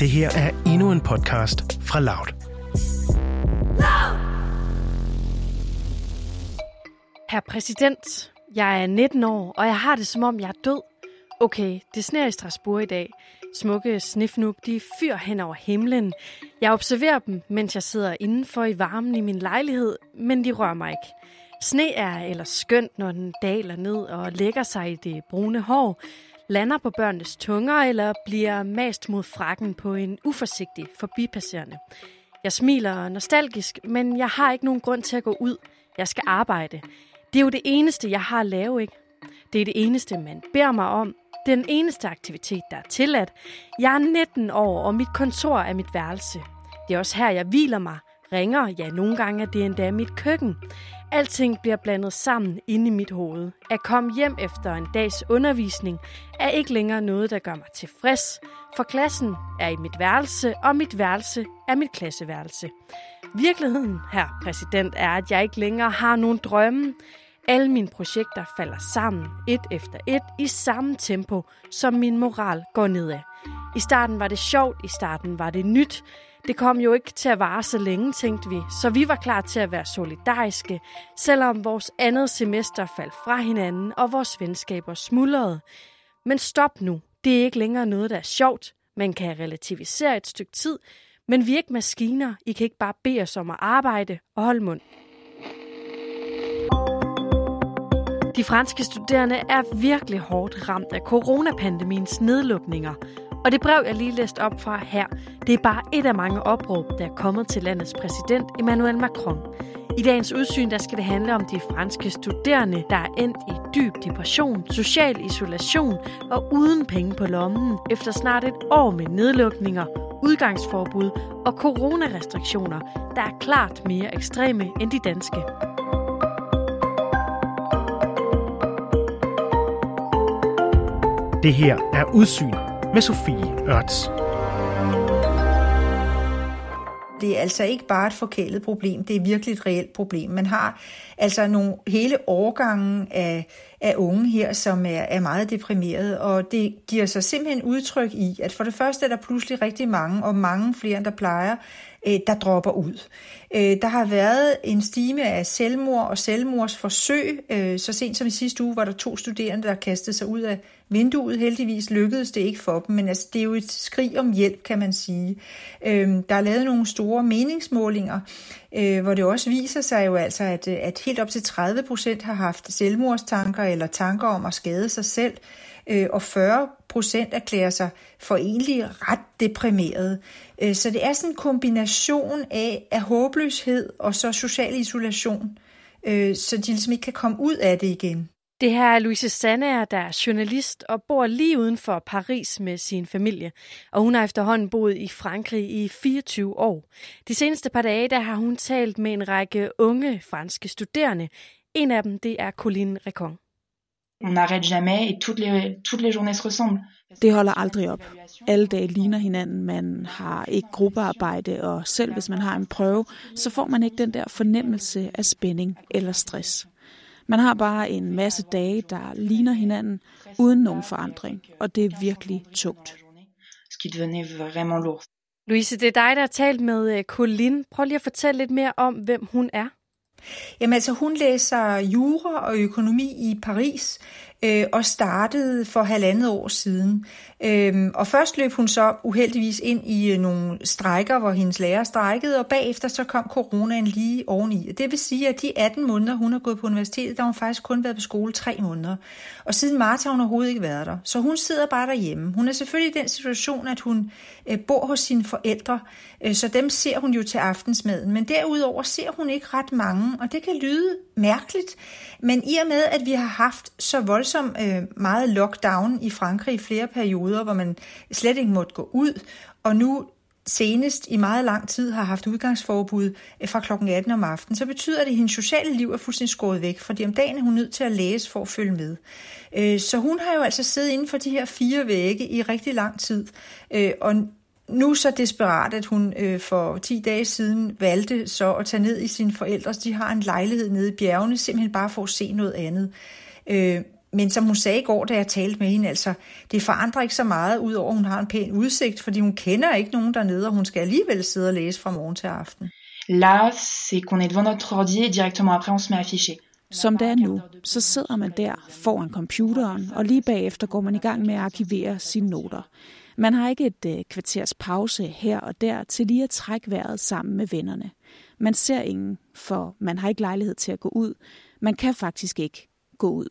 Det her er endnu en podcast fra Loud. Herr præsident, jeg er 19 år, og jeg har det som om, jeg er død. Okay, det sner i Strasbourg i dag. Smukke snifnuk, de fyr hen over himlen. Jeg observerer dem, mens jeg sidder indenfor i varmen i min lejlighed, men de rører mig ikke. Sne er ellers skønt, når den daler ned og lægger sig i det brune hår, lander på børnenes tunger eller bliver mast mod frakken på en uforsigtig forbipasserende. Jeg smiler nostalgisk, men jeg har ikke nogen grund til at gå ud. Jeg skal arbejde. Det er jo det eneste, jeg har at lave, ikke? Det er det eneste, man beder mig om. Den eneste aktivitet, der er tilladt. Jeg er 19 år, og mit kontor er mit værelse. Det er også her, jeg hviler mig, ringer, ja, nogle gange er det endda mit køkken. Alting bliver blandet sammen inde i mit hoved. At komme hjem efter en dags undervisning er ikke længere noget, der gør mig tilfreds, for klassen er i mit værelse, og mit værelse er mit klasseværelse. Virkeligheden, her præsident, er, at jeg ikke længere har nogen drømme. Alle mine projekter falder sammen, et efter et, i samme tempo, som min moral går nedad. I starten var det sjovt, i starten var det nyt, det kom jo ikke til at vare så længe, tænkte vi, så vi var klar til at være solidariske, selvom vores andet semester faldt fra hinanden, og vores venskaber smuldrede. Men stop nu, det er ikke længere noget, der er sjovt. Man kan relativisere et stykke tid, men vi er ikke maskiner. I kan ikke bare bede os om at arbejde og holde mund. De franske studerende er virkelig hårdt ramt af coronapandemiens nedlukninger, og det brev, jeg lige læste op fra her, det er bare et af mange opråb, der er kommet til landets præsident Emmanuel Macron. I dagens udsyn der skal det handle om de franske studerende, der er endt i dyb depression, social isolation og uden penge på lommen efter snart et år med nedlukninger, udgangsforbud og coronarestriktioner, der er klart mere ekstreme end de danske. Det her er Udsyn med Sofie Ørts. Det er altså ikke bare et forkælet problem, det er virkelig et reelt problem. Man har altså nogle hele årgange af, af unge her, som er, er meget deprimerede, og det giver sig simpelthen udtryk i, at for det første er der pludselig rigtig mange, og mange flere end der plejer, Øh, der dropper ud. Øh, der har været en stime af selvmord og selvmordsforsøg. Øh, så sent som i sidste uge var der to studerende, der kastede sig ud af vinduet. Heldigvis lykkedes det ikke for dem, men altså, det er jo et skrig om hjælp, kan man sige. Der er lavet nogle store meningsmålinger, hvor det også viser sig jo altså, at, at helt op til 30 procent har haft selvmordstanker eller tanker om at skade sig selv og 40 procent erklærer sig for egentlig ret deprimeret. Øh, så det er sådan en kombination af, af håbløshed og så social isolation, øh, så de ligesom ikke kan komme ud af det igen. Det her er Louise Sandager, der er journalist og bor lige uden for Paris med sin familie. Og hun har efterhånden boet i Frankrig i 24 år. De seneste par dage der har hun talt med en række unge franske studerende. En af dem det er Colline Recon. On n'arrête jamais et toutes les, toutes les journées se ressemblent. Det holder aldrig op. Alle dage ligner hinanden, man har ikke gruppearbejde, og selv hvis man har en prøve, så får man ikke den der fornemmelse af spænding eller stress. Man har bare en masse dage, der ligner hinanden, uden nogen forandring, og det er virkelig tungt. Louise, det er dig, der har talt med øh, Colin. Prøv lige at fortælle lidt mere om, hvem hun er. Jamen altså, hun læser jura og økonomi i Paris, øh, og startede for halvandet år siden. Øhm, og først løb hun så uheldigvis ind i øh, nogle strækker, hvor hendes lærer strækkede, og bagefter så kom coronaen lige oveni. Det vil sige, at de 18 måneder, hun har gået på universitetet, der har hun faktisk kun været på skole 3 måneder. Og siden marts har hun overhovedet ikke været der. Så hun sidder bare derhjemme. Hun er selvfølgelig i den situation, at hun øh, bor hos sine forældre, øh, så dem ser hun jo til aftensmaden. Men derudover ser hun ikke ret mange, og det kan lyde mærkeligt. Men i og med, at vi har haft så voldsom øh, meget lockdown i Frankrig i flere perioder, hvor man slet ikke måtte gå ud, og nu senest i meget lang tid har haft udgangsforbud øh, fra kl. 18 om aftenen, så betyder det, at hendes sociale liv er fuldstændig skåret væk, fordi om dagen er hun nødt til at læse for at følge med. Øh, så hun har jo altså siddet inden for de her fire vægge i rigtig lang tid, øh, og nu så desperat, at hun øh, for 10 dage siden valgte så at tage ned i sine forældres. De har en lejlighed nede i bjergene, simpelthen bare for at se noget andet. Øh, men som hun sagde i går, da jeg talte med hende, altså, det forandrer ikke så meget, udover at hun har en pæn udsigt, fordi hun kender ikke nogen dernede, og hun skal alligevel sidde og læse fra morgen til aften. Là, c'est qu'on est devant notre ordi, et directement après, on se met à afficher. Som det er nu, så sidder man der foran computeren, og lige bagefter går man i gang med at arkivere sine noter. Man har ikke et øh, kvarters pause her og der til lige at trække vejret sammen med vennerne. Man ser ingen, for man har ikke lejlighed til at gå ud. Man kan faktisk ikke gå ud.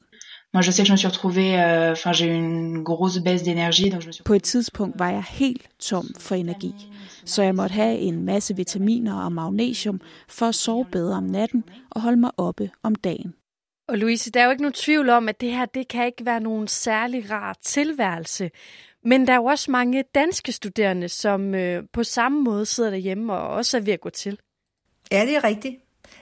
Moi, je sais que je me suis retrouvée, euh, enfin, j'ai eu une grosse baisse d'énergie, donc je me suis... På et tidspunkt var jeg helt tom for energi, så jeg måtte have en masse vitaminer og magnesium for at sove bedre om natten og holde mig oppe om dagen. Og Louise, der er jo ikke nogen tvivl om, at det her det kan ikke være nogen særlig rar tilværelse. Men der er jo også mange danske studerende, som øh, på samme måde sidder derhjemme og også er ved at gå til. Ja, det er rigtigt.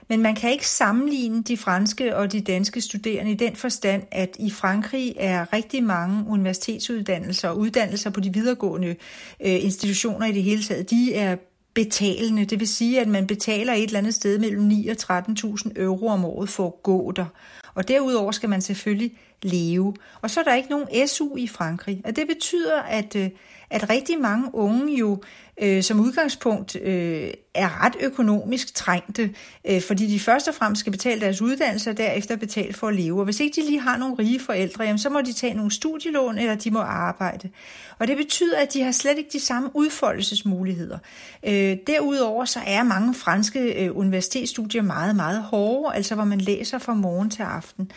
Men man kan ikke sammenligne de franske og de danske studerende i den forstand, at i Frankrig er rigtig mange universitetsuddannelser og uddannelser på de videregående øh, institutioner i det hele taget, de er betalende. Det vil sige, at man betaler et eller andet sted mellem 9 og 13.000 euro om året for at gå der. Og derudover skal man selvfølgelig leve. Og så er der ikke nogen SU i Frankrig. Og det betyder, at, øh, at rigtig mange unge jo øh, som udgangspunkt øh, er ret økonomisk trængte, øh, fordi de først og fremmest skal betale deres uddannelse og derefter betale for at leve. Og hvis ikke de lige har nogle rige forældre, jamen, så må de tage nogle studielån, eller de må arbejde. Og det betyder, at de har slet ikke de samme udfoldelsesmuligheder. Øh, derudover så er mange franske øh, universitetsstudier meget, meget hårde, altså hvor man læser fra morgen til aften.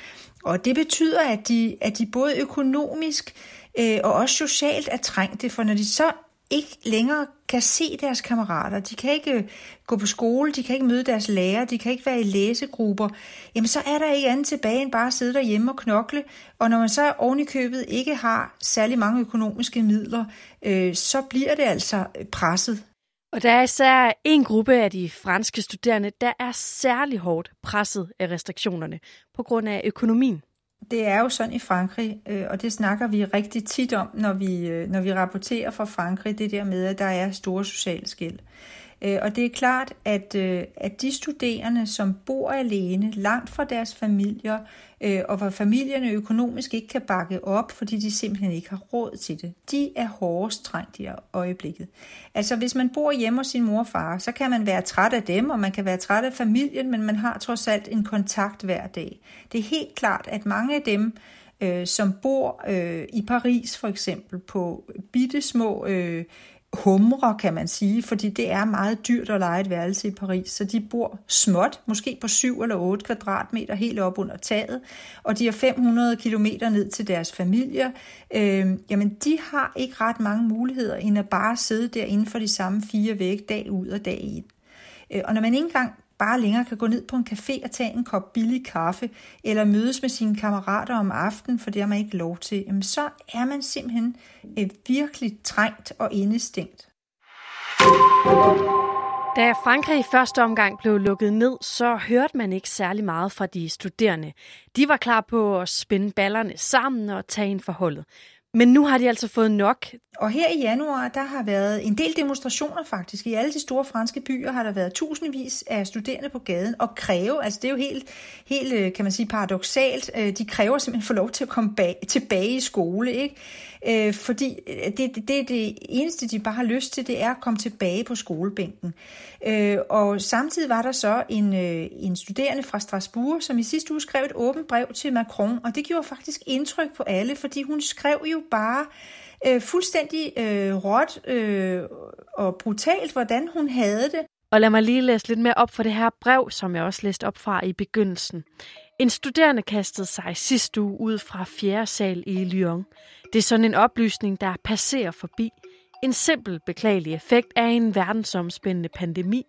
Og det betyder, at de, at de både økonomisk øh, og også socialt er trængte, for når de så ikke længere kan se deres kammerater, de kan ikke gå på skole, de kan ikke møde deres lærer, de kan ikke være i læsegrupper, jamen så er der ikke andet tilbage end bare at sidde derhjemme og knokle. Og når man så ovenikøbet købet ikke har særlig mange økonomiske midler, øh, så bliver det altså presset. Og der er især en gruppe af de franske studerende, der er særlig hårdt presset af restriktionerne på grund af økonomien. Det er jo sådan i Frankrig, øh, og det snakker vi rigtig tit om, når vi, øh, når vi rapporterer fra Frankrig, det der med, at der er store sociale skæld. Øh, og det er klart, at, øh, at de studerende, som bor alene, langt fra deres familier, øh, og hvor familierne økonomisk ikke kan bakke op, fordi de simpelthen ikke har råd til det, de er hårdest trængt i øjeblikket. Altså hvis man bor hjemme hos sin mor og far, så kan man være træt af dem, og man kan være træt af familien, men man har trods alt en kontakt hver dag. Det er helt klart, at mange af dem, øh, som bor øh, i Paris for eksempel på bitte små øh, humre, kan man sige, fordi det er meget dyrt at lege et værelse i Paris, så de bor småt, måske på 7 eller 8 kvadratmeter helt op under taget, og de har 500 kilometer ned til deres familier. Øh, jamen, de har ikke ret mange muligheder, end at bare sidde der inden for de samme fire vægge dag ud og dag ind. Øh, og når man ikke engang bare længere kan gå ned på en café og tage en kop billig kaffe, eller mødes med sine kammerater om aftenen, for det har man ikke lov til, jamen så er man simpelthen øh, virkelig trængt og indestængt. Da Frankrig i første omgang blev lukket ned, så hørte man ikke særlig meget fra de studerende. De var klar på at spænde ballerne sammen og tage en forholdet. Men nu har de altså fået nok. Og her i januar, der har været en del demonstrationer faktisk. I alle de store franske byer har der været tusindvis af studerende på gaden og kræve, altså det er jo helt, helt øh, kan man sige, paradoxalt, øh, de kræver simpelthen få lov til at komme bag, tilbage i skole, ikke? Øh, fordi øh, det, det, det, det eneste, de bare har lyst til, det er at komme tilbage på skolebænken. Øh, og samtidig var der så en, øh, en studerende fra Strasbourg, som i sidste uge skrev et åbent brev til Macron, og det gjorde faktisk indtryk på alle, fordi hun skrev jo bare øh, fuldstændig øh, råt øh, og brutalt, hvordan hun havde det. Og lad mig lige læse lidt mere op for det her brev, som jeg også læste op fra i begyndelsen. En studerende kastede sig sidste uge ud fra 4. sal i Lyon. Det er sådan en oplysning, der passerer forbi. En simpel beklagelig effekt af en verdensomspændende pandemi.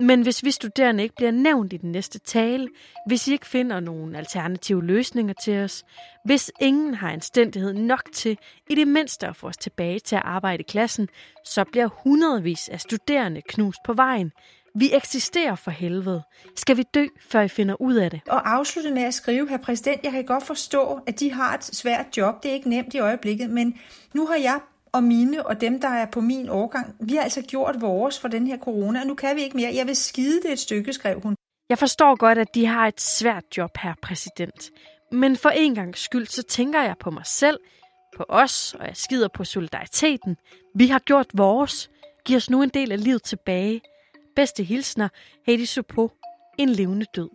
Men hvis vi studerende ikke bliver nævnt i den næste tale, hvis I ikke finder nogle alternative løsninger til os, hvis ingen har anstændighed nok til i det mindste at få os tilbage til at arbejde i klassen, så bliver hundredvis af studerende knust på vejen. Vi eksisterer for helvede. Skal vi dø, før I finder ud af det? Og afslutte med at skrive, herr præsident, jeg kan godt forstå, at de har et svært job. Det er ikke nemt i øjeblikket, men nu har jeg og mine og dem, der er på min årgang, vi har altså gjort vores for den her corona, og nu kan vi ikke mere. Jeg vil skide det et stykke, skrev hun. Jeg forstår godt, at de har et svært job her, præsident. Men for en gang skyld, så tænker jeg på mig selv, på os, og jeg skider på solidariteten. Vi har gjort vores. Giv os nu en del af livet tilbage. Bedste hilsner, Heidi Supo. En levende død.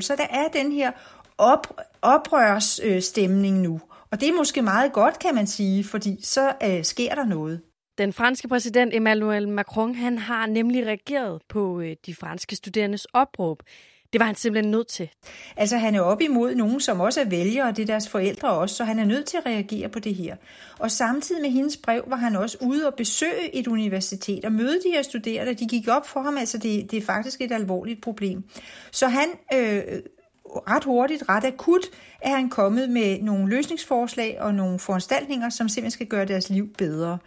Så der er den her op, oprørsstemning nu. Og det er måske meget godt, kan man sige, fordi så øh, sker der noget. Den franske præsident Emmanuel Macron han har nemlig reageret på øh, de franske studerendes opråb. Det var han simpelthen nødt til. Altså han er op imod nogen, som også er vælgere, og det er deres forældre også, så han er nødt til at reagere på det her. Og samtidig med hendes brev var han også ude og besøge et universitet og møde de her studerende. De gik op for ham, altså det, det er faktisk et alvorligt problem. Så han øh, ret hurtigt, ret akut, er han kommet med nogle løsningsforslag og nogle foranstaltninger, som simpelthen skal gøre deres liv bedre.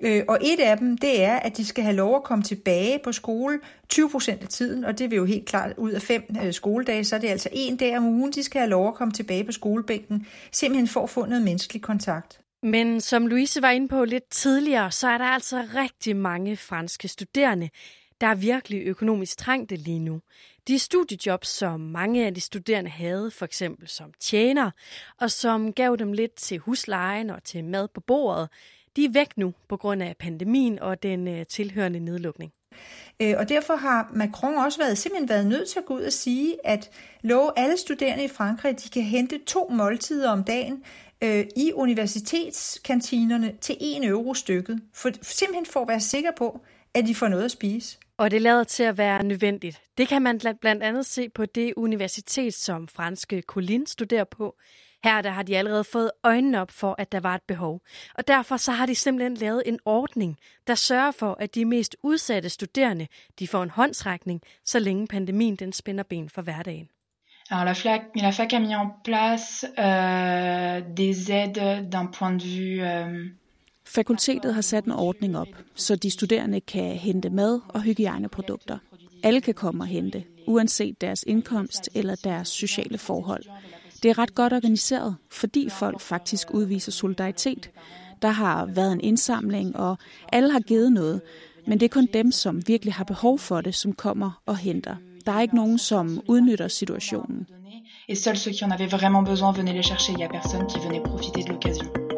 Øh, og et af dem, det er, at de skal have lov at komme tilbage på skole 20 procent af tiden, og det vil jo helt klart ud af fem øh, skoledage, så er det altså en dag om ugen, de skal have lov at komme tilbage på skolebænken, simpelthen for at få noget menneskelig kontakt. Men som Louise var inde på lidt tidligere, så er der altså rigtig mange franske studerende, der er virkelig økonomisk trængte lige nu. De studiejobs, som mange af de studerende havde, for eksempel som tjener, og som gav dem lidt til huslejen og til mad på bordet, de er væk nu på grund af pandemien og den øh, tilhørende nedlukning. Øh, og derfor har Macron også været, simpelthen været nødt til at gå ud og sige, at love alle studerende i Frankrig, at de kan hente to måltider om dagen øh, i universitetskantinerne til 1 euro stykket. For, simpelthen for at være sikker på, at de får noget at spise. Og det lader til at være nødvendigt. Det kan man blandt andet se på det universitet, som franske Colin studerer på. Her der har de allerede fået øjnene op for, at der var et behov. Og derfor så har de simpelthen lavet en ordning, der sørger for, at de mest udsatte studerende de får en håndsrækning, så længe pandemien den spænder ben for hverdagen. Alors la FAC, la FAC a mis en place euh, des aides d'un point de vue euh, Fakultetet har sat en ordning op, så de studerende kan hente mad og hygiejneprodukter. Alle kan komme og hente, uanset deres indkomst eller deres sociale forhold. Det er ret godt organiseret, fordi folk faktisk udviser solidaritet. Der har været en indsamling, og alle har givet noget, men det er kun dem, som virkelig har behov for det, som kommer og henter. Der er ikke nogen, som udnytter situationen. Et seuls ceux qui en avaient vraiment besoin venaient les chercher. Il n'y a personne qui venait profiter de l'occasion.